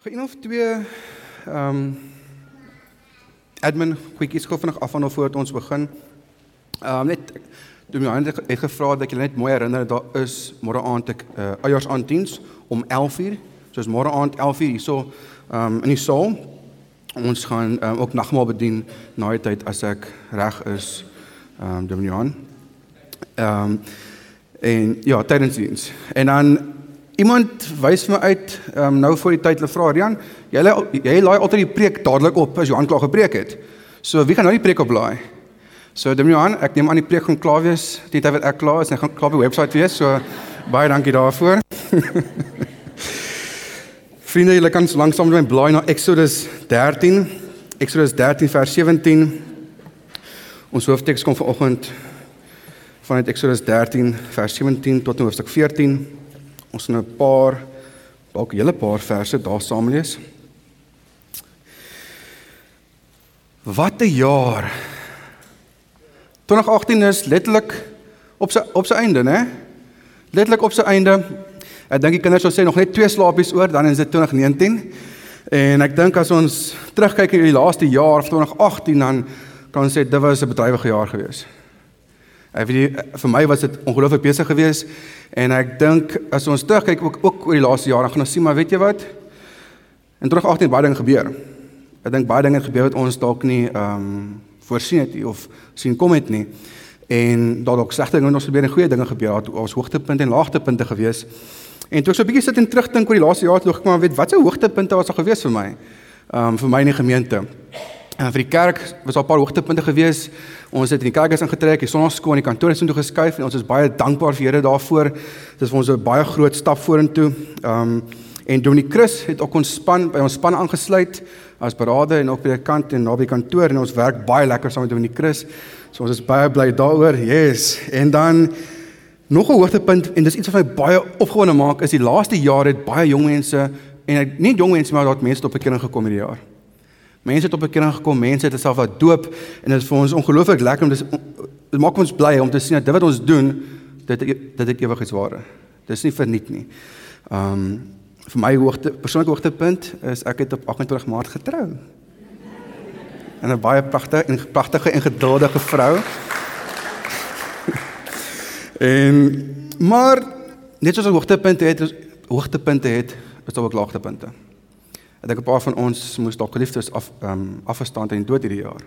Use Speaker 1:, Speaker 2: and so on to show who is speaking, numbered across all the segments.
Speaker 1: Gaan een of twee ehm um, admin quickies gou vinnig af van of voor ons begin. Ehm um, net Doen my het, het gevra dat jy net mooi herinner daar is môre aand ek uh, eiersaanddiens om 11:00. So is môre aand 11:00 hierso ehm um, in die saal. Ons gaan um, ook nagmaal bedien na die tyd as ek reg is. Ehm um, Dominee Ehm um, en ja, tydens diens. En dan Iemand wys my uit um, nou voor die tyd hulle vra Rian, jy jy laai altyd die preek dadelik op as Johan klaar gepreek het. So wie gaan nou die preek oplaai? So dan Johan, ek neem aan die preek gaan klaar wees. Dit het ek klaar is en gaan klaar op die webwerf wees. So baie dankie daarvoor. Vriende, julle kan so lank saam met my blaai na Exodus 13. Exodus 13 vers 17. Ons hoofteks kom vanoggend vanuit Exodus 13 vers 17 tot hoofstuk 14. Ons gaan 'n paar dalk 'n hele paar verse daar saam lees. Wat 'n jaar. 2018 is letterlik op sy op sy einde, né? Letterlik op sy einde. Ek dink die kinders sou sê nog net twee slaapies oor, dan is dit 2019. En ek dink as ons terugkyk in die laaste jaar van 2018 dan kan ons sê dit was 'n bedrywige jaar geweest. Ek weet vir my was dit ongelooflik besig geweest en ek dink as ons terugkyk ook ook oor die laaste jare gaan ons sien maar weet jy wat? In 2018 baie dinge gebeur. Ek dink baie dinge gebeur wat ons dalk nie ehm um, voorsien het nie of sien kom het nie. En daar dalk slegte dinge ons gebeur en goeie dinge gebeur. Daar was hoogtepunte en laagtepunte geweest. En toe ek so 'n bietjie sit en terugdink oor die laaste jaar, dink ek maar weet wat se hoogtepunte was daar geweest vir my? Ehm um, vir my in die gemeente. En vir die kerk was daar 'n paar hoogtepunte geweest. Ons het in die kerk is ingetrek, die sonnaarskool en die kantoor is toe geskuif en ons is baie dankbaar vir Here daarvoor. Dit is vir ons 'n baie groot stap vorentoe. Ehm um, en Dominee Chris het ook ons span by ons span aangesluit as beraader en ook by die kant en naby die kantoor en ons werk baie lekker saam met Dominee Chris. So ons is baie bly daaroor. Yes. En dan nog 'n hoogtepunt en dis iets wat my baie opgewonde maak is die laaste jare het baie jong mense en nie jong mense maar daar mense op bekering gekom hierdie jaar. Mense het op bekering gekom, mense het self wat doop en dit is vir ons ongelooflik lekker om dis dit maak ons bly om te sien dat dit wat ons doen dit dit het ewigheidswaarde. Dis nie verniet nie. Um vir my hoogte persoonlike hoogtepunt is ek het op 28 Maart getrou. En 'n baie pragtige en pragtige en geduldige vrou. en maar net soos 'n hoogtepunt het, hoogtepunte het, is daar ook laagtepunte. Ek dink 'n paar van ons moes dalk liefdes af ehm um, afgestaan in dood hierdie jaar.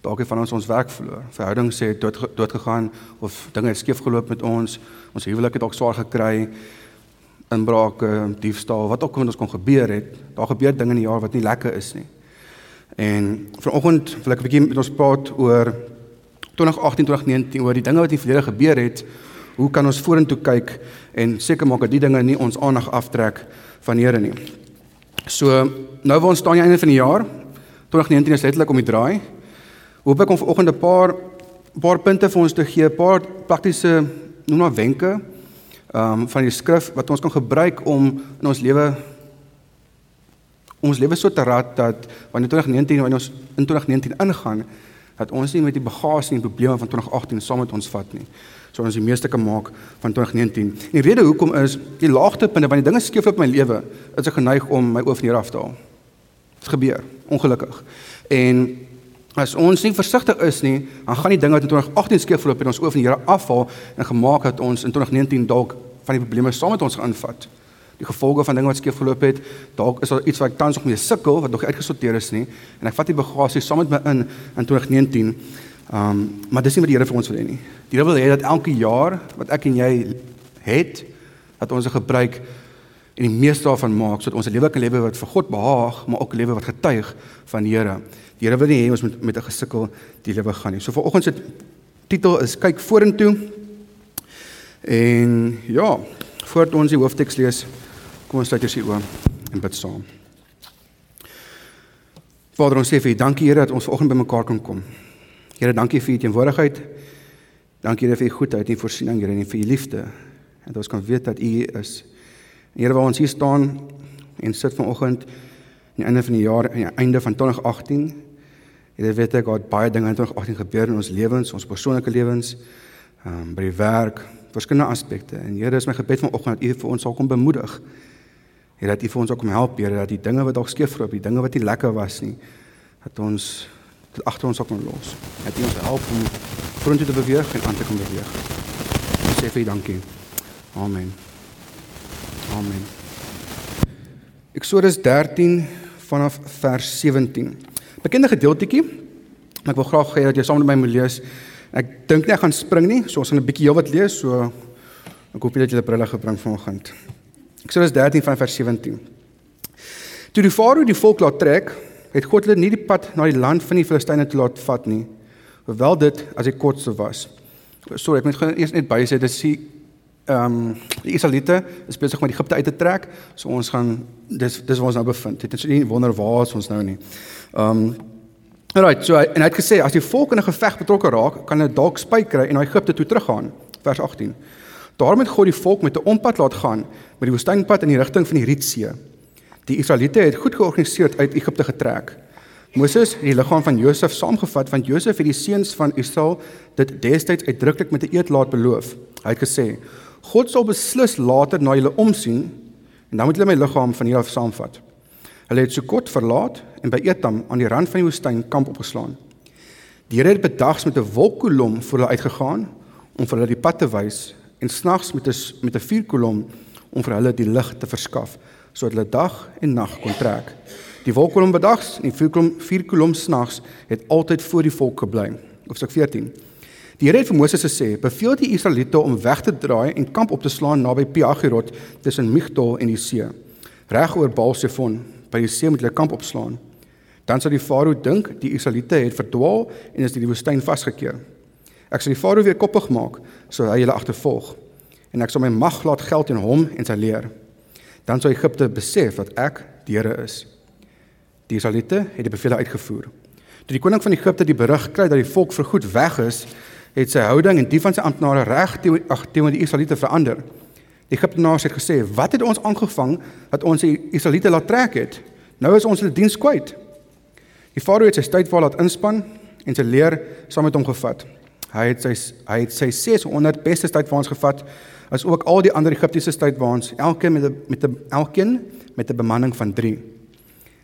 Speaker 1: Dalk het van ons ons werk verloor. Verhoudings het dood dood gegaan of dinge het skeef geloop met ons. Ons huwelik het dalk swaar gekry. Inbrake, diefstal, wat ook al ons kon gebeur het. Daar gebeur dinge in die jaar wat nie lekker is nie. En vanoggend wil ek 'n bietjie met ons praat oor 2018 2019 oor die dinge wat in die verlede gebeur het. Hoe kan ons vorentoe kyk en seker maak dat die dinge nie ons aandag aftrek van Here nie. So nou waar ons staan aan die einde van die jaar 2019 is letterlik om die draai. Hoop ek om vanoggend 'n paar paar punte vir ons te gee, 'n paar praktiese noem maar wenke ehm um, van die skrif wat ons kan gebruik om in ons lewe ons lewe so te rad dat wanneer 2019 wanneer ons in 2019 ingaan dat ons nie met die bagasie en probleme van 2018 saam met ons vat nie so ons die meeste kan maak van 2019. En die rede hoekom is die laagtepunte wanneer dinge skeefloop in my lewe, is ek geneig om my oë van hier af te haal. Dit gebeur, ongelukkig. En as ons nie versigtig is nie, dan gaan die dinge wat in 2018 skeefloop en ons oë van Here afhaal en gemaak dat ons in 2019 dalk van die probleme saam met ons gaan invat. Die gevolge van dinge wat skeef geloop het, dalk is daar iets wat ek tans nog mee sukkel wat nog uitgesorteer is nie en ek vat die bagasie saam met my in in 2019 Ehm, um, maar dis nie wat die Here vir ons wil hê nie. Die Here wil hê dat elke jaar wat ek en jy het, dat ons dit gebruik en die meeste daarvan maak sodat ons 'n lewe kan lewe wat vir God behaag, maar ook 'n lewe wat getuig van die Here. Die Here wil nie hê ons moet met 'n gesukkel die lewe gaan nie. So vanoggend se titel is kyk vorentoe. En ja, voordat ons die hoofteks lees, kom ons sluit eers die oë en bid saam. Vader, ons sê vir U dankie Here dat ons vanoggend bymekaar kan kom. Here, dankie vir u teenwoordigheid. Dankie Here vir u goedheid en voorsiening, Here, en vir u liefde. En ons kan weet dat u is. Here, waar ons hier staan en sit vanoggend aan die einde van die jaar, aan die einde van 2018. Here, weet ek dat baie dinge in 2018 gebeur in ons lewens, ons persoonlike lewens, ehm um, by die werk, verskillende aspekte. En Here, is my gebed vanoggend dat u vir ons sal kom bemoedig. Here dat U vir ons ook kom help, Here, dat die dinge wat dalk skeef loop, die dinge wat nie lekker was nie, dat ons dit agter ons ook kan los. Dat U ons help om vorentoe te beweeg en aan te kan beweeg. Ons sê vir U dankie. Amen. Amen. Eksodus 13 vanaf vers 17. Bekende gedeeltetjie. Maar ek wil graag hê dat jy saam met my moet lees. Ek dink nie ek gaan spring nie, so ons gaan 'n bietjie heelwat lees, so ek hoop jy dat die brille gebring vanoggend. Eksodus 13 van vers 17. Toe die Farao die volk laat trek, het God hulle nie die pad na die land van die Filistyne toe laat vat nie, hoewel dit as die kortste was. Sorry, ek moet gou eers net by sê dit sê ehm um, die Israeliete is besig om Egipte uit te trek, so ons gaan dis dis waar ons nou bevind. Dit is nie wonder waar ons nou nie. Ehm um, Alright, so en hy het gesê as die volk in 'n geveg betrokke raak, kan hulle dalk spyt kry en na Egipte toe teruggaan. Vers 18. Daarom het God die volk met 'n ompad laat gaan met die woestynpad in die rigting van die Rietsee. Die Israeliete het goed georganiseerd uit Egipte getrek. Moses het die liggaam van Josef saamgevat want Josef het die seuns van Israel dit destyds uitdruklik met 'n eed laat beloof. Hy het gesê: "God sal beslis later na julle omsien en dan moet julle my liggaam van hier af saamvat." Hulle het Sukot verlaat en by Etam aan die rand van die woestyn kamp opgeslaan. Die Here het bedags met 'n wolkkolom voor hulle uitgegaan om vir hulle die pad te wys en snags met 'n met 'n vuurkolom om vir hulle die lig te verskaf sodat hulle dag en nag kon trek. Die wolkkolom bedags en die vuurkolom vuurkolom snags het altyd voor die volk gebly. Hoofstuk 14. Die Here het vir Moses gesê: "Beveel die Israeliete om weg te draai en kamp op te slaan naby Piagirot tussen Migdol en die see, reg oor Baal-Sefon, by die see moet hulle kamp opslaan. Dan sal die Farao dink die Israeliete het verdwaal en is in die woestyn vasgekeer." Ek sal die farao weer koppig maak sodat hy hulle agtervolg en ek sal my mag laat geld in hom en sy leer. Dan sal Egipte besef dat ek die Here is. Die Israeliete het die bevele uitgevoer. Toe die koning van Egipte die berig kry dat die volk vergoed weg is, het sy houding en die van sy amptenare reg teenoor die Israeliete verander. Die Egiptenaars het gesê: "Wat het ons aangevang dat ons die Israeliete laat trek het? Nou is ons hulle diens kwyt." Die farao het sy stytwaal laat inspann en sy leer saam met hom gevat. Hy het sy hy het sy 600 beste tydwaans gevat as ook al die ander Egiptiese tydwaans, elkeen met 'n met 'n elkeen met 'n bemanning van 3.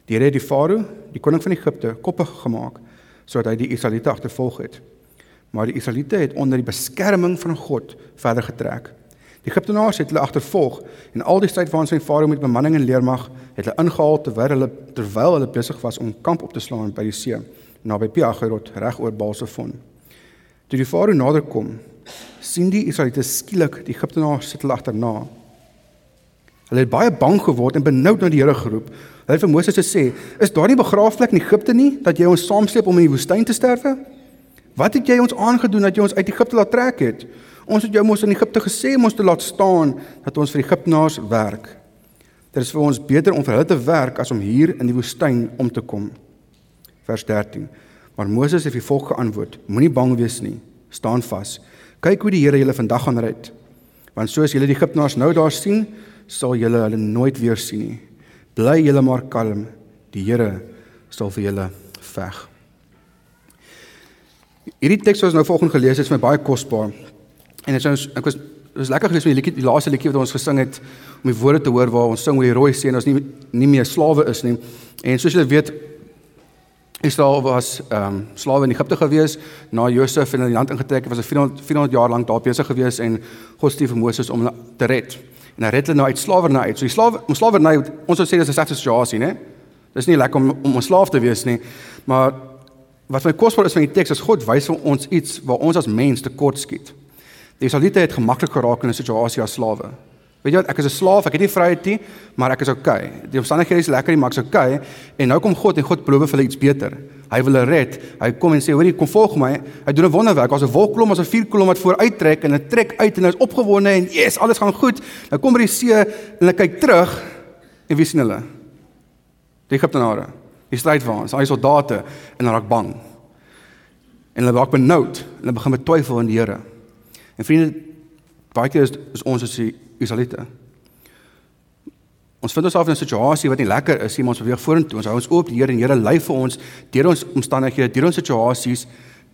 Speaker 1: Die Here het die Farao, die koning van Egipte, koppig gemaak sodat hy die Israeliete agtervolg het. Maar die Israeliete het onder die beskerming van God verder getrek. Die Egiptenaars het hulle agtervolg en al die tydwaans van Farao met bemanning en leermag het hulle ingehaal terwyl hulle terwyl hulle besig was om kamp op te slaan by die see naby Piagirot reg oor Baal-Sefon. Toe die farao nader kom, sien die Israeliete skielik die Egiptenaars sit hulle agterna. Hulle het baie bang geword en benoud na die Here geroep. Hulle het vir Moses gesê: "Is daar nie begraafplek in Egipte nie dat jy ons saamsleep om in die woestyn te sterwe? Wat het jy ons aangedoen dat jy ons uit Egipte laat trek het? Ons het jou mos in Egipte gesê om ons te laat staan dat ons vir die Egiptenaars werk. Dit is vir ons beter om vir hulle te werk as om hier in die woestyn om te kom." Vers 13 Maar Moses het die volk geantwoord: Moenie bang wees nie. Staan vas. Kyk hoe die Here julle vandag gaan red. Want soos julle die Egiptenaars nou daar sien, sal julle hulle nooit weer sien nie. Bly julle maar kalm. Die Here sal vir julle veg. Hierdie teks wat ons nou vanoggend gelees het, is my baie kosbaar. En dit is ek was dit was lekker geweest met die liedjie, die laaste liedjie wat ons gesing het om die woorde te hoor waar ons sing hoe die rooi see en ons nie nie meer slawe is nie. En soos julle weet, Israel was ehm um, slawe in Egipte gewees na Josef in die land ingetrek het was 'n 400 400 jaar lank daar besig gewees en God stuur vir Moses om hulle te red. En hy red hulle nou uit slawerny uit. So die slawe slawerny ons sou sê dis 'n slegte situasie, né? Dis nie lekker om om 'n slaaf te wees nie. Maar wat my kosbaar is van die teks is God wys vir ons iets waar ons as mens tekort skiet. Die Israeliete het gemaklik geraak in 'n situasie as slawe. Weet jy wat, ek is 'n slaaf, ek het nie vryheid nie, maar ek is okay. Die omstandighede is lekker, maar ek's okay. En nou kom God en God beloof vir hulle iets beter. Hy wil hulle red. Hy kom en sê, "Hoorie, kom volg my." Hy doen 'n wonderwerk. Daar's 'n wolkkolom, daar's 'n vuurkolom wat vooruit trek en dit trek uit en hy's opgewonde en yes, alles gaan goed. Nou kom by die see en hulle kyk terug en wie sien hulle? Die Egiptenare. Die strydwaans, al die soldate en hulle raak bang. En hulle raak benoud en hulle begin betwyfel in die Here. En vriende, baie keer is, is ons as die Israeliete. Ons vind ons af in 'n situasie wat nie lekker is nie, maar ons beweeg vorentoe. Ons hou ons oop die Here en Here lei vir ons deur ons omstandighede, deur ons situasies,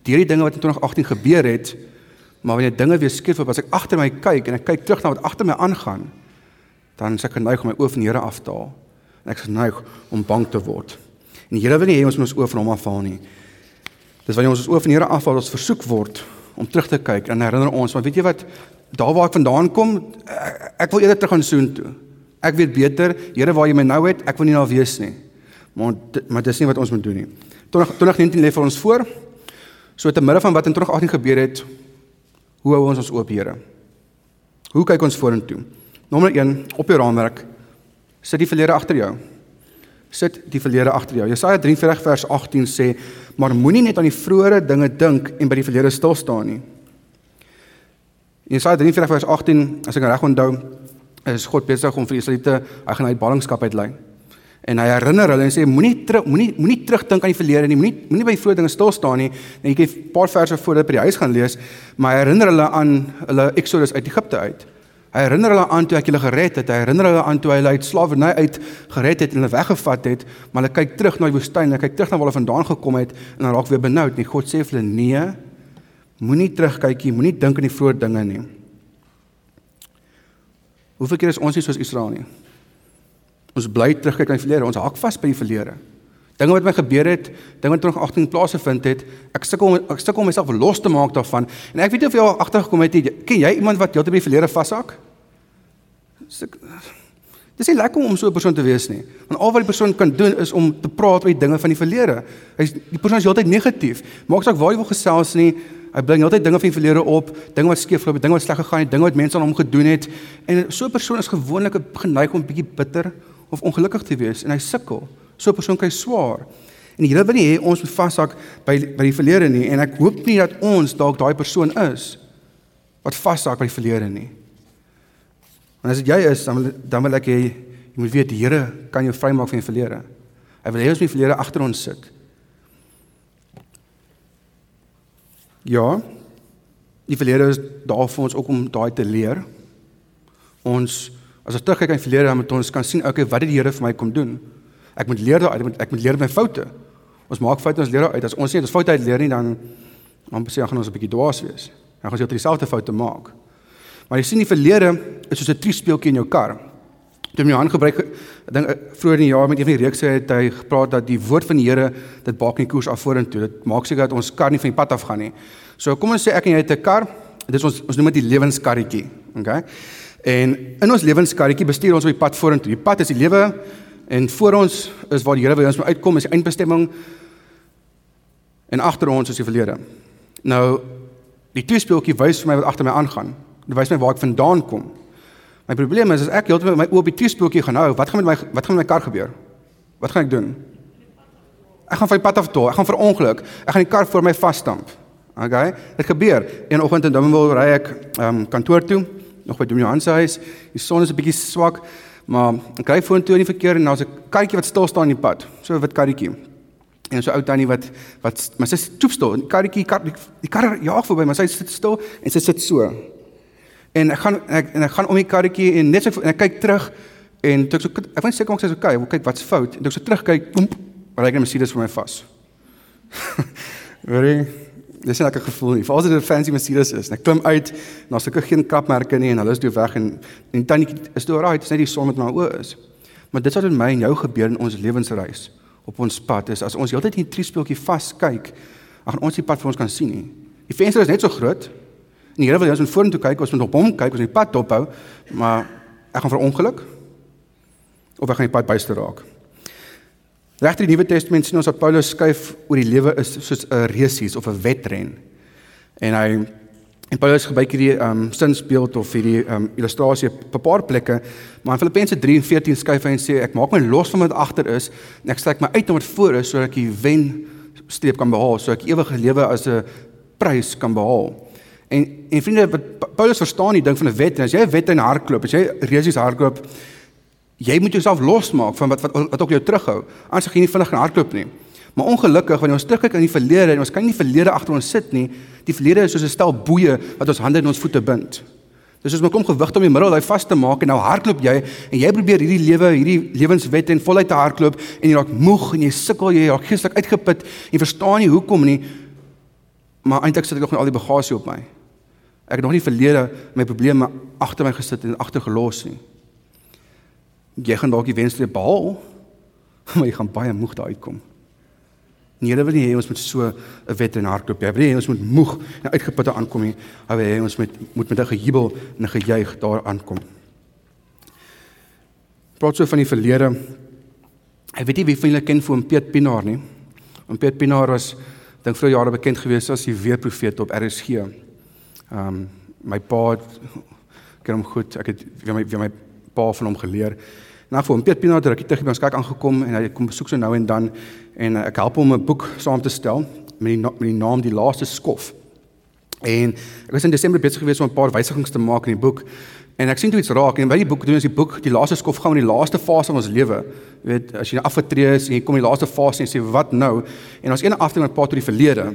Speaker 1: deur die dinge wat in 2018 gebeur het. Maar wanneer dinge weer skief op, as ek agter my kyk en ek kyk terug na wat agter my aangaan, dan is ek geneig om my oë van die Here af te haal. En ek is geneig om bang te word. En die Here wil nie hê ons moet ons oë van hom afhaal nie. Dis wanneer ons ons oë van die Here afhaal, ons versoek word om terug te kyk en herinner ons, maar weet jy wat, daar waar ek vandaan kom, ek, ek wil eerder terug gaan soen toe. Ek weet beter, Here waar jy my nou het, ek wil nie daar wees nie. Maar maar dis nie wat ons moet doen nie. 2019 lê vir ons voor. So te midde van wat in 2018 gebeur het, hoe hou ons ons oop, Here? Hoe kyk ons vorentoe? Nommer 1 op jou raamwerk sit die verlede agter jou. Sit die verlede agter jou. Jesaja 43 vers 18 sê: "Maar moenie net aan die vroeë dinge dink en by die verlede stil staan nie." Jesaja 43 vers 18, as ek reg onthou, is God besig om vir Israeliete hy gaan uit ballingskap uitlei. En hy herinner hulle en sê moenie terug moenie moenie terugdink aan die verlede nie, moenie moenie by vroeë dinge stil staan nie. En ek het 'n paar verse voor dit by die huis gaan lees, maar hy herinner hulle aan hulle Exodus uit Egipte uit. Hy herinner hulle aan toe ek hulle gered het. Hy herinner hulle aan toe hy hulle uit slawerny uit gered het en hulle weggevat het, maar hulle kyk terug na die woestyn, hulle kyk terug na waar hulle vandaan gekom het en dan raak weer benoud. Nee, God sê vir hulle nee. Moenie terugkyk nie, moenie dink aan die vroeë dinge nie. Hoeveel keer is ons nie soos Israel nie? Ons bly terugkyk aan die verlede, ons hak vas by die verlede. Dinge wat my gebeur het, dinge wat terug 18 plase vind het, ek sukkel ek sukkel om myself los te maak daarvan. En ek weet nie of jy al agtergekom het nie, ken jy iemand wat heeltyd by die verlede vashak? Dis nie lekker om so 'n persoon te wees nie. Want al wat die persoon kan doen is om te praat oor die dinge van die verlede. Hy's die persoon is heeltyd negatief. Maak saak waar jy wil gesels nie, hy bring heeltyd dinge van die verlede op, dinge wat skeef geloop het, dinge wat sleg gegaan het, dinge wat mense aan hom gedoen het. En so 'n persoon is gewoonlik geneig om bietjie bitter of ongelukkig te wees en hy sukkel. So 'n persoon kry swaar. En die Here wil nie hê ons moet vashak by by die verlede nie en ek hoop nie dat ons dalk daai persoon is wat vashak by die verlede nie. Want as dit jy is, dan dan wil ek hê jy moet weet die Here kan jou vrymaak van die verlede. Hy wil hê ons moet die verlede agter ons sit. Ja. Die verlede is daar vir ons ook om daai te leer. Ons as ons terugkyk aan die verlede, dan moet ons kan sien, okay, wat het die Here vir my kom doen? Ek moet leer daaruit, ek moet ek moet leer my foute. Ons maak foute, ons leer daaruit. As ons nie ons foute uit leer nie, dan dan sê gaan ons 'n bietjie dwaas wees. Dan gaan ons weer dieselfde foute maak. Maar jy sien die verlede is soos 'n triespeeltjie in jou kar. My hand gebruik, ek dink eh, vroeër in die jaar met een van die reekse het hy gepraat dat die woord van die Here dit baak nie koers af vorentoe. Dit maak seker dat ons kar nie van die pad af gaan nie. So kom ons sê ek en jy het 'n kar. Dit is ons ons noem dit die lewenskarretjie. Okay? En in ons lewenskarretjie bestuur ons op die pad vorentoe. Die pad is die lewe En voor ons is waar die Here wil ons moet uitkom is die eindbestemming. En agter ons is die verlede. Nou die tweespeeltjie wys vir my wat agter my aangaan. Dit wys my waar ek vandaan kom. My probleem is as ek heeltemal my oë op die tweespeeltjie gaan hou, wat gaan met my wat gaan met my kar gebeur? Wat gaan ek doen? Ek gaan van die pad af toe. Ek gaan verongeluk. Ek gaan die kar voor my vasstamp. Okay? Dit gebeur. Een oggend in Dummelwil ry ek um, kantoor toe, nog by Dominee Hans se huis. Die son is 'n bietjie swak. Maar ek ry vorentoe in die verkeer en daar's 'n karretjie wat stil staan in die pad. So 'n wit karretjie. En so ou tannie wat wat maar sy stoep stil. Die karretjie kar die, die kar jaag verby, maar sy sit stil en sy sit so. En ek gaan ek en ek gaan om die karretjie en net so en ek kyk terug en toe ek so ek wou seker maak sy is okay. Ek kyk wat's fout. En toe ek so terugkyk, oem, ry ek net Mercedes vir my vas. Very Dis 'n lekker gevoel nie. Veral as dit 'n fancy Mercedes is. Ek klim uit, daar's seker geen kapmerke nie en hulle is toe weg en en tannie is toe alraai, dit is net die son met my oë is. Maar dit wat met my en jou gebeur in ons lewensreis op ons pad is as ons heeltyd in die triespeeltjie vas kyk, dan gaan ons die pad vir ons kan sien nie. Die venster is net so groot. En die Here wil ons in vorentoe kyk, ons moet op hom kyk, ons moet die pad dophou, maar ek gaan vir ongeluk of ek gaan die pad byste raak. Regter die Nuwe Testament sien ons dat Paulus skryf oor die lewe is soos 'n resies of 'n wedren. En hy en Paulus gebruik hierdie ehm um, sinsbeeld of hierdie ehm um, illustrasie op 'n paar plekke, maar in Filippense 3:14 skryf hy en sê ek maak my los van wat agter is en ek strek my uit om wat voor is sodat ek die wen streep kan behaal, sodat ek ewige lewe as 'n prys kan behaal. En en vriende, wat Paulus verstaan die ding van 'n wedren, as jy 'n wedren hardloop, as jy resies hardloop, Jy moet jouself losmaak van wat wat wat ook jou terughou. Anders gaan jy nie vinnig gaan hardloop nie. Maar ongelukkig wanneer ons terugkyk aan die verlede en ons kan nie die verlede agter ons sit nie, die verlede is soos 'n stel boeye wat ons hande en ons voete bind. Dis soos 'n kom gewig om die middel daai vas te maak en nou hardloop jy en jy probeer hierdie lewe, hierdie lewenswet en voluit te hardloop en jy raak moeg en jy sukkel, jy raak geestelik uitgeput en verstaan nie hoekom nie. Maar eintlik sit ek nog met al die bagasie op my. Ek het nog nie verlede my probleme agter my gesit en agtergelos nie. Jy gaan dalk die wenstreep behaal, maar jy gaan baie moeg daar uitkom. En Here wil nie hê ons moet so 'n wet in hardloop nie. Hy wil nie hê ons moet moeg en uitgeputte aankom nie. Hy wil hê ons moet moet met 'n gejubel en 'n gejuig daar aankom. Praat so van die verlede. Ek weet nie wie van julle ken vir Piet Pinaar nie. En Piet Pinaar was dink vir jare bekend gewees as die weerprofeet op RSG. Ehm um, my pa ken hom goed. Ek het vir my vir my pa van hom geleer. Nou vir hom Piet Pinaar het rukkie terug by ons kerk aangekom en hy kom besoek so nou en dan en ek help hom 'n boek saam te stel met die met die naam Die Laaste Skof. En ek was in Desember besig geweest om 'n paar wysigings te maak in die boek en ek sien toe iets raak en by die boek doen ons die boek Die Laaste Skof gaan in die laaste fase van ons lewe. Jy weet, as jy afgetree is en jy kom in die laaste fase en jy sê wat nou? En ons een afdeling wat praat oor die verlede.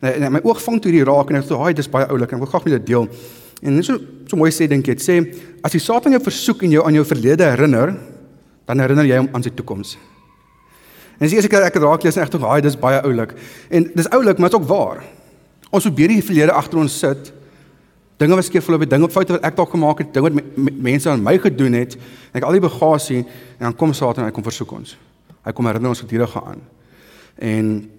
Speaker 1: En, en my oog vang toe hierdie raak en ek sê, "Haai, dis baie oulik en ek wil graag met dit deel." En net so so mooi sê dink dit sê as die Satan jou versoek en jou aan jou verlede herinner, dan herinner jy hom aan sy toekoms. En as jy seker ek raak lees en ek dink, "Haai, dis baie oulik." En dis oulik, maar dit is ook waar. Ons probeer die verlede agter ons sit. Dinge wat skeef geloop het, dinge foute wat ek dalk gemaak het, dinge wat me, me, mense aan my gedoen het, en ek al die bagasie en dan kom Satan en hy kom versoek ons. Hy kom herinner ons gedurende aan. En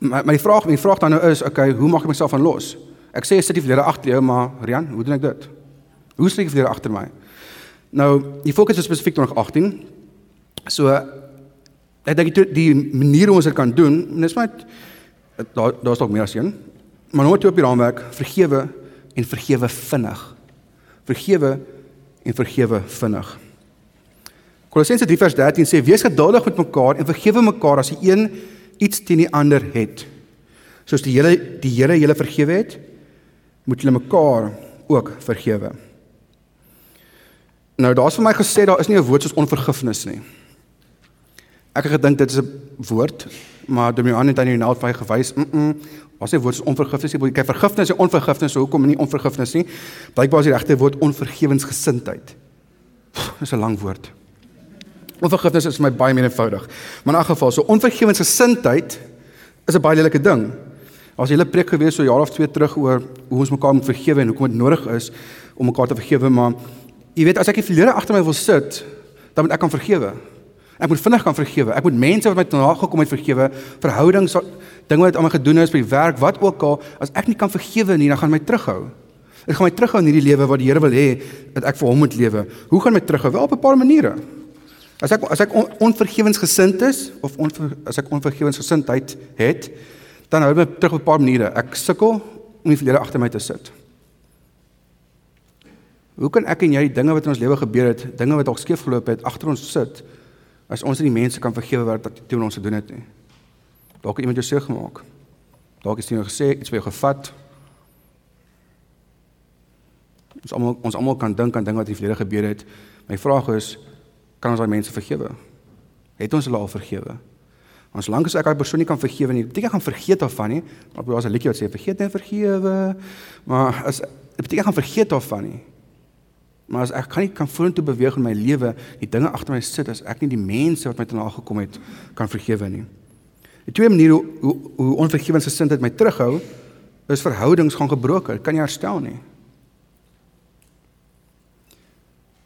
Speaker 1: my my vraag, my vraag dan nou is, okay, hoe maak ek myself van los? Ek sê sit die verlede agter jou, maar Rian, hoe doen ek dit? Hoe sit die verlede agter my? Nou, die fokus is spesifiek 2018. So ek dink die, die manier hoe ons dit kan doen, en dis net daar daar's dalk meer as een. Maar nommer 2 op die raamwerk, vergewe en vergewe vinnig. Vergewe en vergewe vinnig. Kolossense 3 vers 13 sê wees geduldig met mekaar en vergewe mekaar as die een iets teen die ander het. Soos die hele die Here julle vergewe het, moet julle mekaar ook vergewe. Nou daar's vir my gesê daar is nie 'n woord soos onvergifnis nie. Ek het gedink dit is 'n woord, maar Dominee het aan die naald vir gewys. Mm. -mm Wat sê woord is onvergifnis? Jy kyk vergifnis en onvergifnis, so hoekom nie onvergifnis nie? Blykbaar is die regte woord onvergewensgesindheid. Dis 'n lang woord. Onvergifnis is vir my baie meer eenvoudig. Maar in 'n geval, so onvergewensgesindheid is 'n baie lelike ding. As jy 'n preek gewees so jaar of twee terug oor hoe ons mekaar moet vergewe en hoekom dit nodig is om mekaar te vergewe, maar jy weet as ek die verlede agter my wil sit, dan moet ek kan vergewe. Ek moet vinnig kan vergewe. Ek moet mense wat my nagekom het vergewe, verhoudings, dinge wat aan my gedoen is by die werk, wat ook al, as ek nie kan vergewe nie, dan gaan my terughou. Dit gaan my terughou in hierdie lewe wat die Here wil hê dat ek vir hom moet lewe. Hoe gaan my terughou? Wel op 'n paar maniere. As ek as ek on, onvergewensgesind is of onver, as ek onvergewensgesindheid het, dan hou dit my terug op 'n paar maniere. Ek sukkel om die verlede agter my te sit. Hoe kan ek en jy dinge wat in ons lewe gebeur het, dinge wat dalk skeef geloop het, agter ons sit? As ons nie die mense kan vergewe wat wat teen ons gedoen het nie. Dalk het iemand jou seer gemaak. Dalk het iemand gesê iets vir jou gevat. Ons almal ons almal kan dink aan dinge wat in die verlede gebeur het. My vraag is, kan ons daai mense vergewe? Het ons hulle al vergewe? Ons lank as ek daai persoon nie kan vergewe nie, beteken ek gaan vergeet daarvan nie. Maar daar's 'n liedjie wat sê vergeet en vergewe. Maar as beteken ek gaan vergeet daarvan nie. Maar as ek kan nie kan vorentoe beweeg in my lewe, die dinge agter my sit as ek nie die mense wat my te na gekom het kan vergewe nie. Die twee maniere hoe hoe, hoe onvergewensgesindheid my terughou, is verhoudings gaan gebroken. Kan jy herstel nie?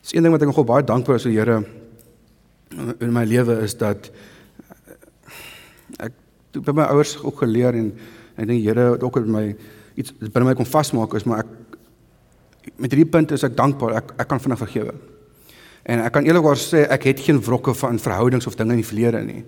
Speaker 1: Dis een ding wat ek nogal baie dankbaar is vir die Here in my lewe is dat ek toe by my ouers ook geleer en ek dink Here het ook met my iets binne my kom vasmaak is maar ek met hierdie punt is ek dankbaar ek ek kan vinnig vergewe. En ek kan eerlikwaar sê ek het geen wrokke van verhoudings of dinge in die verlede nie.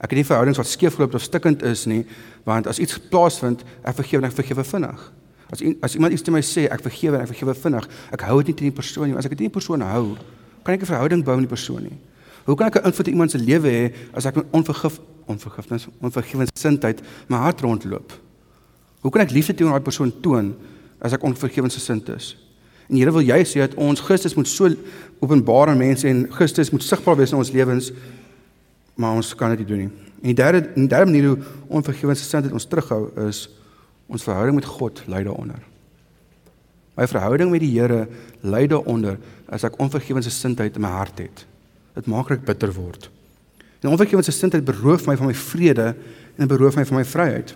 Speaker 1: Ek het nie verhoudings wat skeefgeloop of stikkend is nie, want as iets plaasvind, ek vergewe en ek vergewe vinnig. As as iemand iets te my sê, ek vergewe en ek vergewe vinnig. Ek hou dit nie teen die persoon nie. As ek dit nie teen die persoon hou, kan ek 'n verhouding bou met die persoon nie. Hoe kan ek 'n invloed op iemand se lewe hê as ek met onvergif onvergifnis, onvergewensgesindheid my hart rondloop? Hoe kan ek liefde teenoor daai persoon toon as ek onvergewensgesind is? En Here wil jy sê dat ons Christus moet so openbaar aan mense en Christus moet sigbaar wees in ons lewens, maar ons kan dit nie doen nie. En die derde en die derde manier hoe onvergewensgesindheid ons terughou is ons verhouding met God lei daaronder. My verhouding met die Here lei daaronder as ek onvergewensgesindheid in my hart het. Dit maak ek bitter word. En onvergewensgesindheid beroof my van my vrede en beroof my van my vryheid.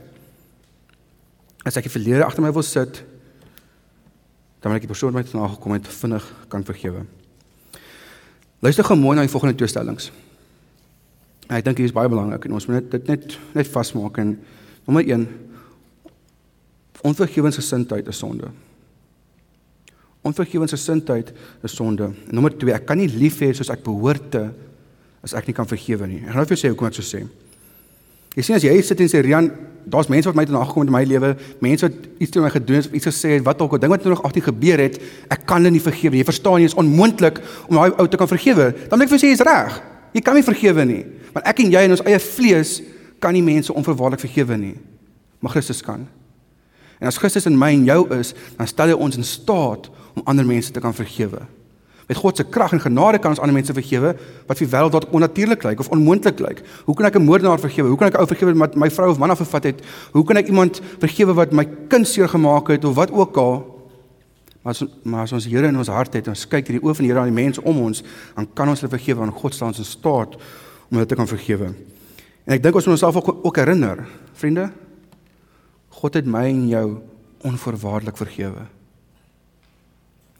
Speaker 1: As ek die verlede agter my wil sit, dan moet ek die persoon wat my nagekom het vinnig kan vergewe. Luister gou mooi na die volgende twee stellings. Ek dink hier is baie belangrik en ons moet dit net net vasmaak en nommer 1 onvergewensgesindheid is sonde. Onvergewensgesindheid is sonde. Nommer 2, ek kan nie lief hê soos ek behoort te as ek nie kan vergewe nie. Ek gaan nou vir jou sê hoekom ek so sê. Jy sien as jy sit en sê Rian, daar's mense wat my te nagekom het in my lewe, mense wat iets teen my gedoen het of iets gesê het, wat ook al ding wat nog 18 gebeur het, ek kan hulle nie vergewe nie. Jy verstaan nie, is onmoontlik om daai ou te kan vergewe. Dan moet ek vir sê jy's reg. Jy kan nie vergewe nie. Want ek en jy in ons eie vlees kan nie mense onverwaarlik vergewe nie. Maar Christus kan. En as Christus in my en jou is, dan stel hy ons in staat om ander mense te kan vergewe. Met God se krag en genade kan ons ander mense vergewe wat vir wêreld dalk onnatuurlik lyk of onmoontlik lyk. Hoe kan ek 'n moordenaar vergewe? Hoe kan ek 'n ou vergewe wat my vrou of man afgevat het? Hoe kan ek iemand vergewe wat my kind seer gemaak het of wat ook al? Maar as, maar as ons Here in ons hart het en ons kyk hierdie oë van die Here aan die mense om ons, dan kan ons hulle vergewe want God staan ons in staat om hulle te kan vergewe. En ek dink ons moet onsself ook, ook herinner, vriende, God het my en jou onvoorwaardelik vergewe.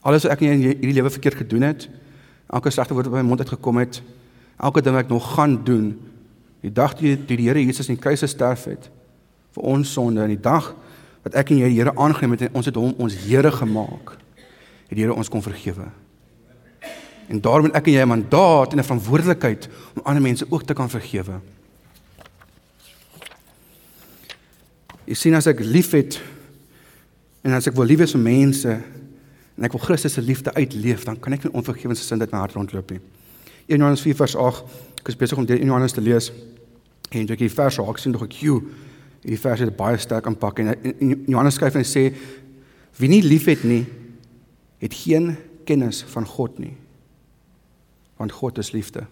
Speaker 1: Alles wat ek in hierdie lewe verkeerd gedoen het, elke slegte woord wat by my mond uitgekom het, elke ding wat ek nog gaan doen, die dag toe die, die Here Jesus in die kruis gesterf het vir ons sonde en die dag wat ek en jy die Here aangeneem het en ons het hom ons Here gemaak, het die Here ons kon vergewe. En daarom het ek en jy 'n mandaat en 'n verantwoordelikheid om ander mense ook te kan vergewe. Jy sien as ek liefhet en as ek wil lief wees vir mense, en ek wil Christus se liefde uitleef, dan kan ek nie onvergewens sin dit my hart rondloop nie. 1 Johannes 4 vers 8. Ek is besig om dit in Johannes te lees. En ek die vers raak sien, dog ek, "Jo, hierdie vers het baie sterk impak." En in Johannes skryf en sê, "Wie nie liefhet nie, het geen kennis van God nie." Want God is liefde.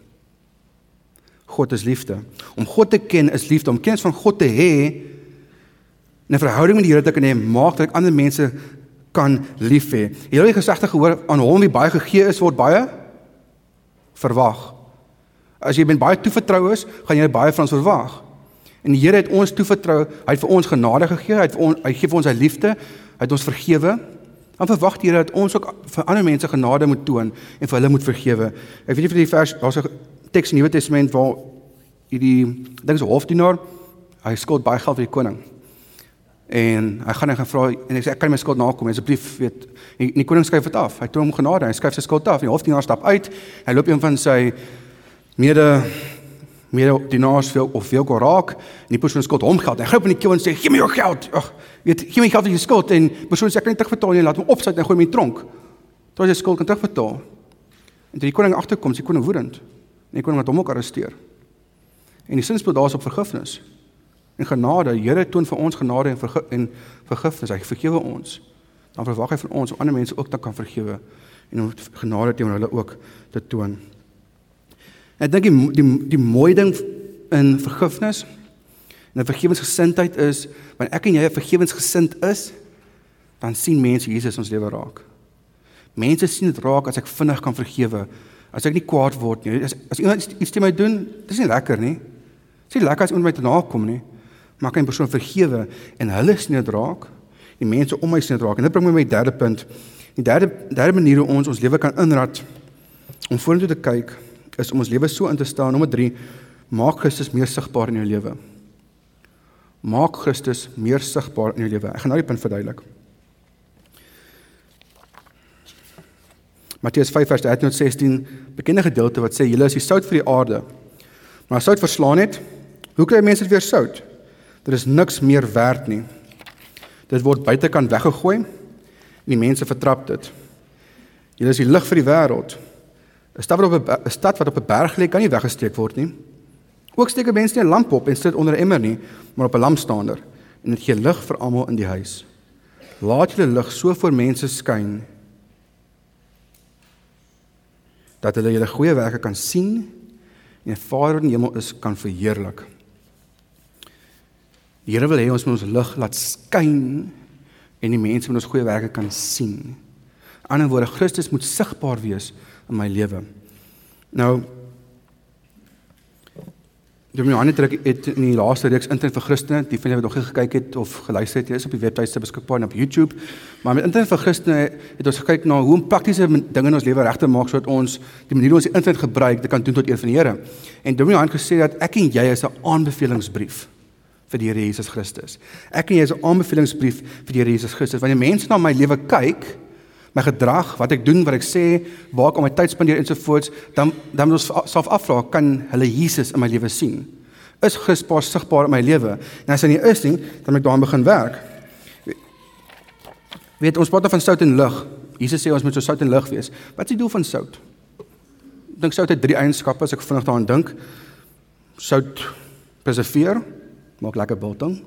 Speaker 1: God is liefde. Om God te ken is liefde. Om kennis van God te hê, 'n verhouding met die Here te kan hê, maak dat ek ander mense kan lief hê. Jy het die gesegde gehoor aan hom wie baie gegee is word baie verwag. As jy met baie toevertrou is, gaan jy baie van ons verwag. En die Here het ons toevertrou, hy het vir ons genade gegee, hy het ons hy gee vir ons sy liefde, hy het ons vergewe. Dan verwag die Here dat ons ook vir ander mense genade moet toon en vir hulle moet vergewe. Ek weet nie vir die vers daar's 'n teks in die Nuwe Testament waar hierdie ding is hofdienaar, hy skuld baie geld vir die koning. En hy gaan en gaan vra en hy sê ek kan my skuld nakom asseblief weet en die koning skryf dit af. Hy toon hom genade, hy skryf sy skuld af. Die hofdienaar stap uit. Hy loop een van sy mede mede dienaars veel of veel raak en die persoon skuld hom geld. Hy gryp in die keel en sê gee my jou geld. Ag, weet gee my geld vir jou skuld en persoon sê ek kan nie terugbetaal nie, laat hom opsit en gooi hom in die tronk. Tot sy skuld kan terugbetaal. En toe die koning agterkom, sy koning woedend. En die koning het hom ook arresteer. En die sin speel daarop vergifnis en genade. Die Here toon vir ons genade en vergif en vergifnis. Hy vergewe ons. Dan verwag hy van ons om ander mense ook te kan vergewe en om genade teenoor hulle ook te toon. Ek dink die die die mooi ding in vergifnis en 'n vergewensgesindheid is wanneer ek en jy 'n vergewensgesind is, dan sien mense Jesus ons lewe raak. Mense sien dit raak as ek vinnig kan vergewe, as ek nie kwaad word nie. As as iemand iets teen my doen, dis nie lekker nie. Dis nie lekker as iemand my te nakom nie maak hy 'n persoon vergewe en hulle sien dit raak. Die mense om my sien dit raak. En dit bring my by my derde punt. Die derde derde manier hoe ons ons lewe kan inrad om vorentoe te kyk is om ons lewe so in te stel. Nommer 3, maak Christus meer sigbaar in jou lewe. Maak Christus meer sigbaar in jou lewe. Ek gaan nou die punt verduidelik. Matteus 5 vers 13 tot 16 bekende gedeelte wat sê julle is die sout vir die aarde. Maar as sout verslaan het, hoe kry mense dit weer sout? Dit is niks meer werd nie. Dit word buitekant weggegooi en die mense vertrap dit. Julle is die lig vir die wêreld. 'n Stad wat op 'n stad wat op 'n berg lê kan nie weggesteek word nie. Ook steek 'n mens nie 'n lamp op en sit onder 'n emmer nie, maar op 'n lampstander en dit gee lig vir almal in die huis. Laat julle lig so voor mense skyn dat hulle julle goeie werke kan sien en Vader in die hemel is kan verheerlik. Die Here wil hê ons moet ons lig laat skyn en die mense moet ons goeie werke kan sien. Die ander woorde, Christus moet sigbaar wees in my lewe. Nou Dominee Johan het het in die laaste reeks internet vir Christene, die van julle wat nog nie gekyk het of geluister het, is op die webtuiste beskikbaar en op YouTube. Maar met internet vir Christene het ons gekyk na hoe om praktiese dinge in ons lewe reg te maak sodat ons die manier hoe ons die internet gebruik, dit kan doen tot eer van die Here. En Dominee Johan gesê dat ek en jy is 'n aanbevelingsbrief vir die Here Jesus Christus. Ek en jy is 'n aanbevelingsbrief vir die Here Jesus Christus. Wanneer mense na my lewe kyk, my gedrag, wat ek doen, wat ek sê, waar ek om my tyd spandeer ensovoorts, dan dan moet ons self afvra, kan hulle Jesus in my lewe sien? Is Christus sigbaar in my lewe? En as hy nie is nie, dan moet ek daaraan begin werk. Weet ons praat van sout en lig. Jesus sê ons moet so sout en lig wees. Wat is die doel van sout? Ek dink sout het drie eienskappe as ek vinnig daaraan dink. Sout preserveer, maak lekker biltong.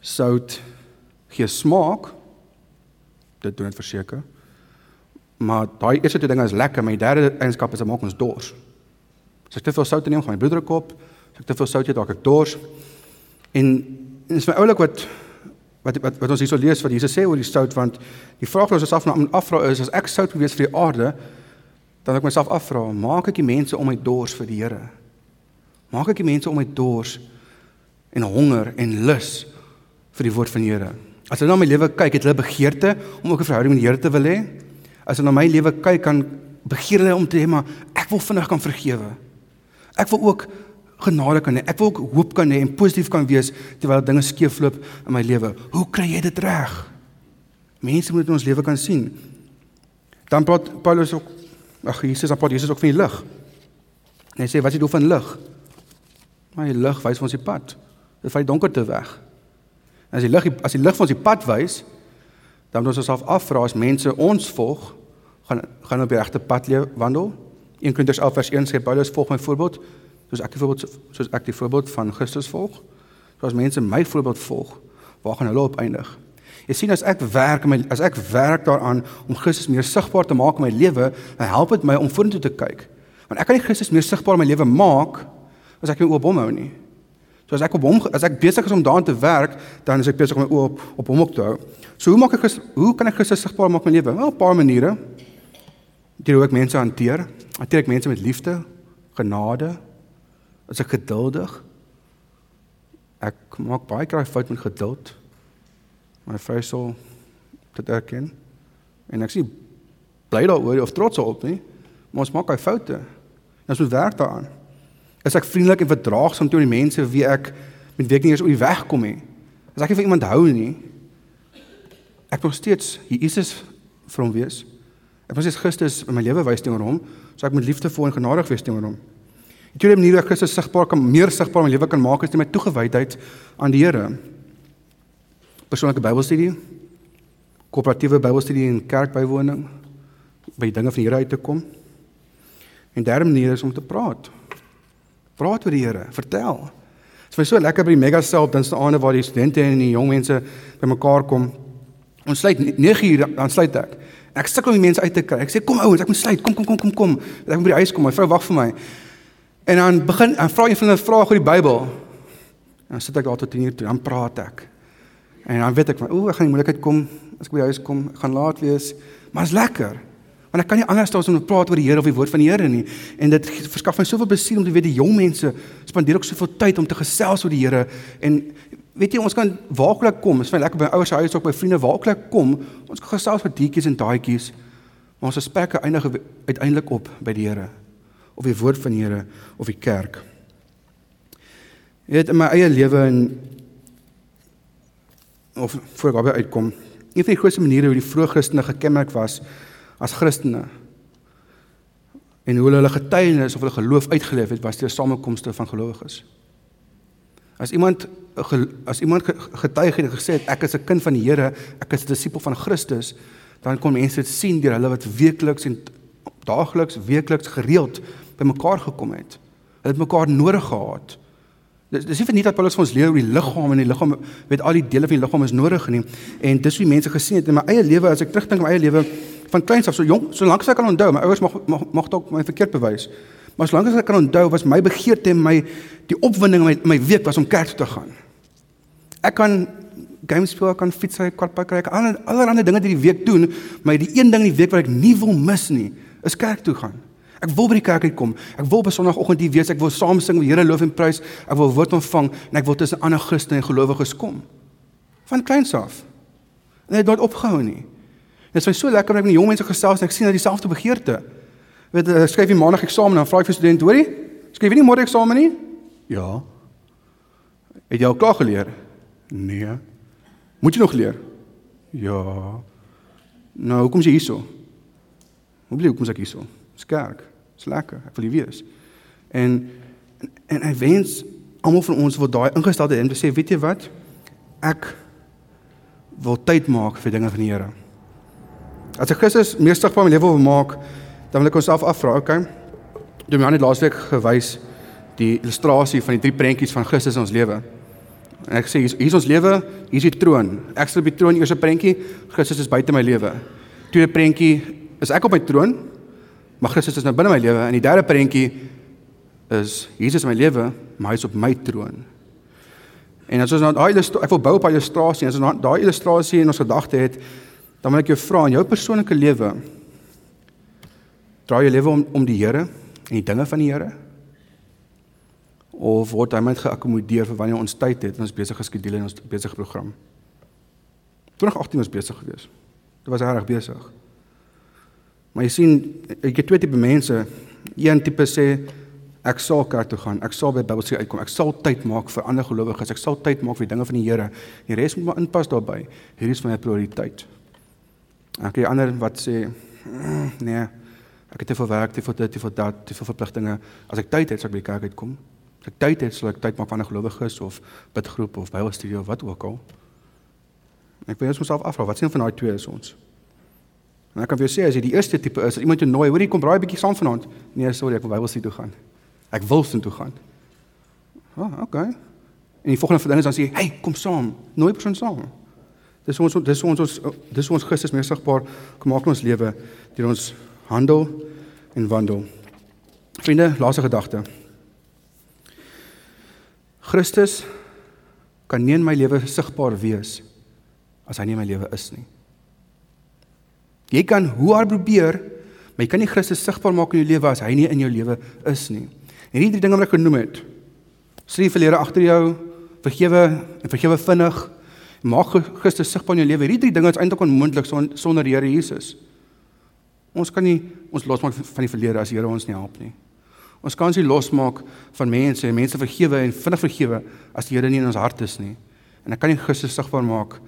Speaker 1: Sout gee smaak, dit doen dit verseker. Maar daai eerste twee dinge is lekker, maar die derde eienskap is dit maak ons dors. As ek te veel sout neem, gaan my bloeddruk op. As ek te veel sout eet, dan ek dors. En, en is my oulik wat wat wat wat ons hierso lees wat Jesus sê oor die sout want die vraag wat ons self nou afvra is as ek sout gewees vir die aarde dan ek myself afvra maak ek die mense om my dors vir die Here maak ek die mense om my dors en honger en lus vir die woord van die Here As hulle na my lewe kyk, het hulle begeerte om ook 'n verhouding met die Here te wil hê. As hulle na my lewe kyk, kan begeer hulle om te hê maar ek wil vinnig kan vergewe. Ek wil ook genade kan hê. Ek wil ook hoop kan hê en positief kan wees terwyl dinge skeefloop in my lewe. Hoe kry jy dit reg? Mense moet in ons lewe kan sien. Dan praat Paulus ook ag Jesus, praat Jesus ook van die lig. En hy sê wat is die doel van lig? Maar die lig wys ons die pad. Dit vat die donkerte weg. As die lig as die lig vir ons die pad wys, dan moet ons osself afvra as mense ons volg, gaan gaan op die regte pad leef wandel. 1 Korintiërs 11 vers 1 sê Paulus volg my voorbeeld, soos ek die voorbeeld soos ek die voorbeeld van Christus volg. So as mense my voorbeeld volg, waar gaan hulle op eindig? Jy sien as ek werk my as ek werk daaraan om Christus meer sigbaar te maak in my lewe, dan help dit my om vorentoe te kyk. Want ek kan nie Christus meer sigbaar in my lewe maak as ek my oop hom hou nie. So as ek op hom as ek besig is om daaraan te werk, dan is ek besig om my oë op op hom op te hou. So hoe maak ek hoe kan ek Christus sigbaar maak in my lewe? Wel 'n paar maniere. Deur hoe ek mense hanteer. Hanteer ek mense met liefde, genade? Is ek geduldig? Ek maak baie keer fout met geduld. My vrou sal dit erken. En ek sê bly daaroor of trots op nie. Maar ons maak hy foute. Ons moet werk daaraan. Is ek vriendelik en verdraagsaam teenoor die mense wie ek met wie ek nie eens oor die weg kom nie? As ek nie van iemand hou nie, ek nog steeds Jesus vir hom wees. Ek moet steeds Christus in my lewe wys teenoor hom, so ek moet liefdevol en genadig wees teenoor hom. Die tweede manier hoe ek Christus sigbaar kan meer sigbaar in my lewe kan maak is deur my toegewydheid aan die Here. Persoonlike Bybelstudie, koöperatiewe Bybelstudie en kerkbywoning, by dinge van die Here uit te kom. En derde manier is om te praat. Praat oor die Here, vertel. Dit is vir so lekker by die mega self dan staan waar die studente en die jong mense bymekaar kom. Ons sluit 9 uur dan sluit ek. Ek sukkel om die mense uit te kry. Ek sê kom ouens, ek moet sluit. Kom kom kom kom kom. Ek moet by die huis kom. My vrou wag vir my. En dan begin en vra een van hulle vrae oor die Bybel. En dan sit ek daar tot 10 uur toe, dan praat ek. En dan weet ek van, ooh, ek gaan die moeilikheid kom as ek by die huis kom. Ek gaan laat wees. Maar dit is lekker. Want ek kan nie anders as om te praat oor die Here of die woord van die Here nie. En dit verskaf my soveel besiel om te weet die jong mense spandeer ook soveel tyd om te gesels oor die Here en weet jy ons kan waaklik kom. Is vir lekker by ouers se huis ook by vriende waaklik kom. Ons kan gesels met dieetjies en daadjies. Maar ons gesprekke eindig uiteindelik op by die Here of die woord van die Here of die kerk. Jy weet in my eie lewe en of voor ek daarby uitkom. Een van die grootste maniere hoe die vroeë Christene gekenmerk was as Christene. En hoe hulle getuienis of hulle geloof uitgeleef het was deur samekomste van gelowiges. As iemand as iemand getuig het en gesê het ek is 'n kind van die Here, ek is 'n disipel van Christus, dan kon mense dit sien deur hulle wat weekliks en daagliks, weekliks gereeld bymekaar gekom het. Hulle het mekaar nodig gehad. Dis dis nie vir nie dat Paulus vir ons leer hoe die liggaam en die liggaam weet al die dele van die liggaam is nodig nie. En dis hoe mense gesien het in my eie lewe as ek terugdink aan my eie lewe van kleins af so jonk, solank as ek kan onthou, my ouers mag mag mag dalk my verkeerd bewys. Maar solank as ek kan onthou, was my begeerte en my die opwinding in my, my week was om kerk toe te gaan. Ek kan games speel, kan fiets ry, kwartpak kry, al allerlei dinge wat die week doen, maar die een ding in die week wat ek nie wil mis nie, is kerk toe gaan. Ek wil by die kerk uitkom. Ek wil op Sondagoggend hier wees. Ek wil saam sing, die Here loof en prys. Ek wil woord ontvang en ek wil tussen ander Christene en gelowiges kom. Van kleins af. En dit het nooit opgehou nie. Dit is my so lekker om met jong mense gesels en ek sien dat dieselfde begeerte. Weet jy, skryf jy maandag eksamen dan vra ek vir student, hoorie? Skryf jy nie môre eksamen nie? Ja. Het jy al klaar geleer? Nee. Moet jy nog leer? Ja. Nou, hoekom is jy hierso? Hoe bly hoekom is ek hierso? Skerk. Dis lekker. Ek wil hier wees. En en, en ek wens almal van ons wil daai ingestelde en sê, weet jy wat? Ek wil tyd maak vir dinge van die Here. As ek Christus sigbaar in my lewe wil maak, dan wil ek onsself afvra, okay? Jy het my net laasweek gewys die illustrasie van die drie prentjies van Christus in ons lewe. En ek sê hier is ons lewe, hier is die troon. Ek sit op die troon, eerste prentjie, Christus is buite my lewe. Tweede prentjie, is ek op my troon, maar Christus is nou binne my lewe. En die derde prentjie is Jesus in my lewe, maar hy is op my troon. En as ons nou daai ek wil bou op daai illustrasie, as ons nou daai illustrasie in ons gedagte het, dan wil ek jou vra in jou persoonlike lewe, draai jou lewe om om die Here en die dinge van die Here? Of word hy net geakkommodeer vir wanneer ons tyd het en ons besige skedule en ons besige program? 2018 was besig geweest. Dit was reg besig. Maar jy sien, ek het twee tipe mense. Een tipe sê ek sal kerk toe gaan. Ek sal by Bybelstudie uitkom. Ek sal tyd maak vir ander gelowiges. Ek sal tyd maak vir die dinge van die Here. Die res moet maar inpas daarbey. Hierdie is my prioriteit. Ek het ander wat sê mm, nee, ek het te veel werk, te veel dit, te veel dat, te veel verpligtinge. As ek tyd het, sal ek by die kerk uitkom. As ek tyd het, sal ek tyd maak vir ander gelowiges of bidgroep of Bybelstudie of wat ook al. Ek wil jouself afvra, wat sien van daai twee is ons? En ek kan vir jou sê as jy die eerste tipe is, as iemand jou nooi, hoor jy kom braai 'n bietjie saam vanaand. Nee, sorry, ek wil Bybelstudie toe gaan. Ek wil sin toe gaan. Ah, oh, okay. En die volgende ding is dan sê jy, "Hey, kom saam." Nooi persoon saam. Dis ons dis ons ons dis ons Christus meer sigbaar maak in ons lewe deur ons handel en wandel. Vriende, laaste gedagte. Christus kan nie in my lewe sigbaar wees as hy nie in my lewe is nie. Jy kan hoe hard probeer, maar jy kan nie Christus sigbaar maak in jou lewe as hy nie in jou lewe is nie. En hierdie drie dinge wat ek genoem het. Sê verlede agter jou, vergewe en vergewe vinnig maak Christus sigbaar in jou lewe. Hierdie drie dinge is eintlik onmoontlik sonder die Here Jesus. Ons kan nie ons losmaak van die verlede as die Here ons nie help nie. Ons kan nie losmaak van mense en mense vergewe en vinnig vergewe as die Here nie in ons hart is nie. En ek kan nie Christus sigbaar maak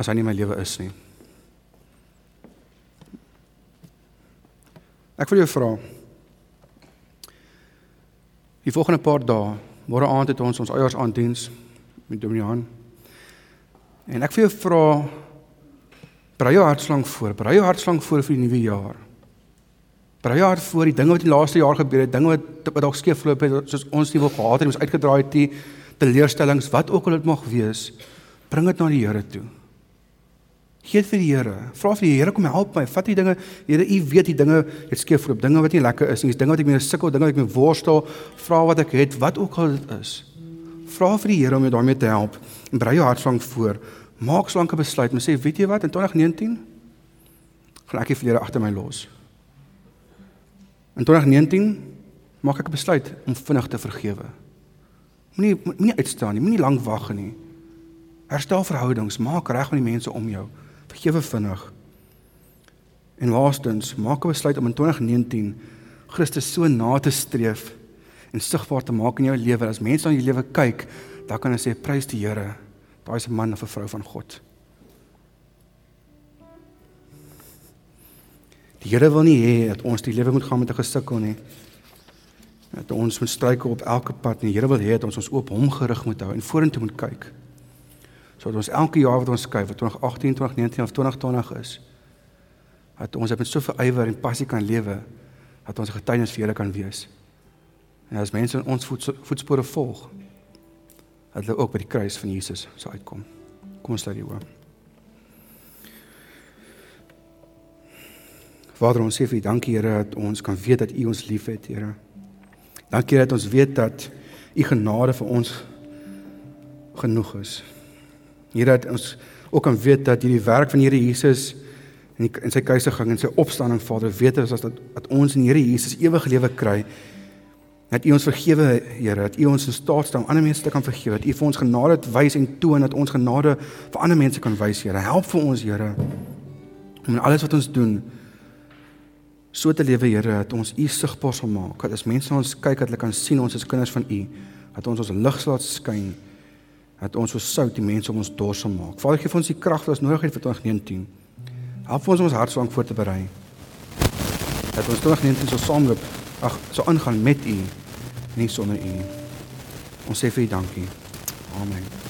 Speaker 1: as hy nie in my lewe is nie. Ek wil jou vra. Die volgende paar dae, môre aand het ons ons eiersaanddiens met Dominee Han. En ek vir jou vra brei jou hartslang voor, brei jou hartslang voor vir die nuwe jaar. Brei jou hart voor die dinge wat die laaste jaar gebeur het, dinge wat wat dalk skeef geloop het, soos ons nie wil gehad het, ons uitgedraai het, die teleurstellings, wat ook al dit mag wees, bring dit na die Here toe. Gee dit vir die Here. Vra vir die Here kom help my. Vat die dinge, Here, U weet die dinge het skeef geloop, dinge wat nie lekker is nie, dinge wat ek mee sukkel, dinge wat ek mee worstel, vra wat ek het, wat ook al dit is. Vra vir die Here om jou daarmee te help en brei jou hartslang voor. Maak slanke besluit. Mens sê, weet jy wat, in 2019 gaan ek die verlede agter my los. In 2019 maak ek 'n besluit om vinnig te vergewe. Moenie moenie uitstaan nie, moenie lank wag nie. Herstel verhoudings, maak reg met die mense om jou. Vergewe vinnig. En laastens, maak 'n besluit om in 2019 Christus so na te streef en sigbaar te maak in jou lewe. As mense na jou lewe kyk, dan kan hulle sê prys die Here. Daai is 'n man of 'n vrou van God. Die Here wil nie hê dat ons die lewe moet gaan met 'n gesukkel nie. Dat ons moet struikel op elke pad nie. Die Here wil hê dat ons ons oop hom gerig moet hou en vorentoe moet kyk. Sodat ons elke jaar wat ons kyk, wat 2018, 2019 of 2020 is, dat ons met soveel ywer en passie kan lewe dat ons getuienis vir Here kan wees. En as mense in ons voetspore volg, dat hulle ook by die kruis van Jesus sal uitkom. Kom ons sluit die oë. Vader, ons sê vir U dankie Here dat ons kan weet dat U ons liefhet, Here. Dankie dat ons weet dat U genade vir ons genoeg is. Here dat ons ook kan weet dat hierdie werk van Here Jesus en en sy kruisiging en sy opstanding Vader weet ons as dat, dat ons in Here Jesus ewige lewe kry dat U ons vergewe Here dat U ons in staat stel om ander mense te kan vergewe dat U vir ons genade wys en toon dat ons genade vir ander mense kan wys Here. Help vir ons Here om in alles wat ons doen so te lewe Here dat ons U sigbaar sal maak dat as mense ons kyk dat hulle kan sien ons is kinders van U dat ons ons lig laat skyn dat ons so sout die mense om ons dors sal maak. Vader gee vir ons die krag wat ons nodig het vir 2019 help ons om ons hartslang voor te berei dat ons 2019 so saamloop ag so aangaan met U nie sonder U ons sê vir U dankie. Amen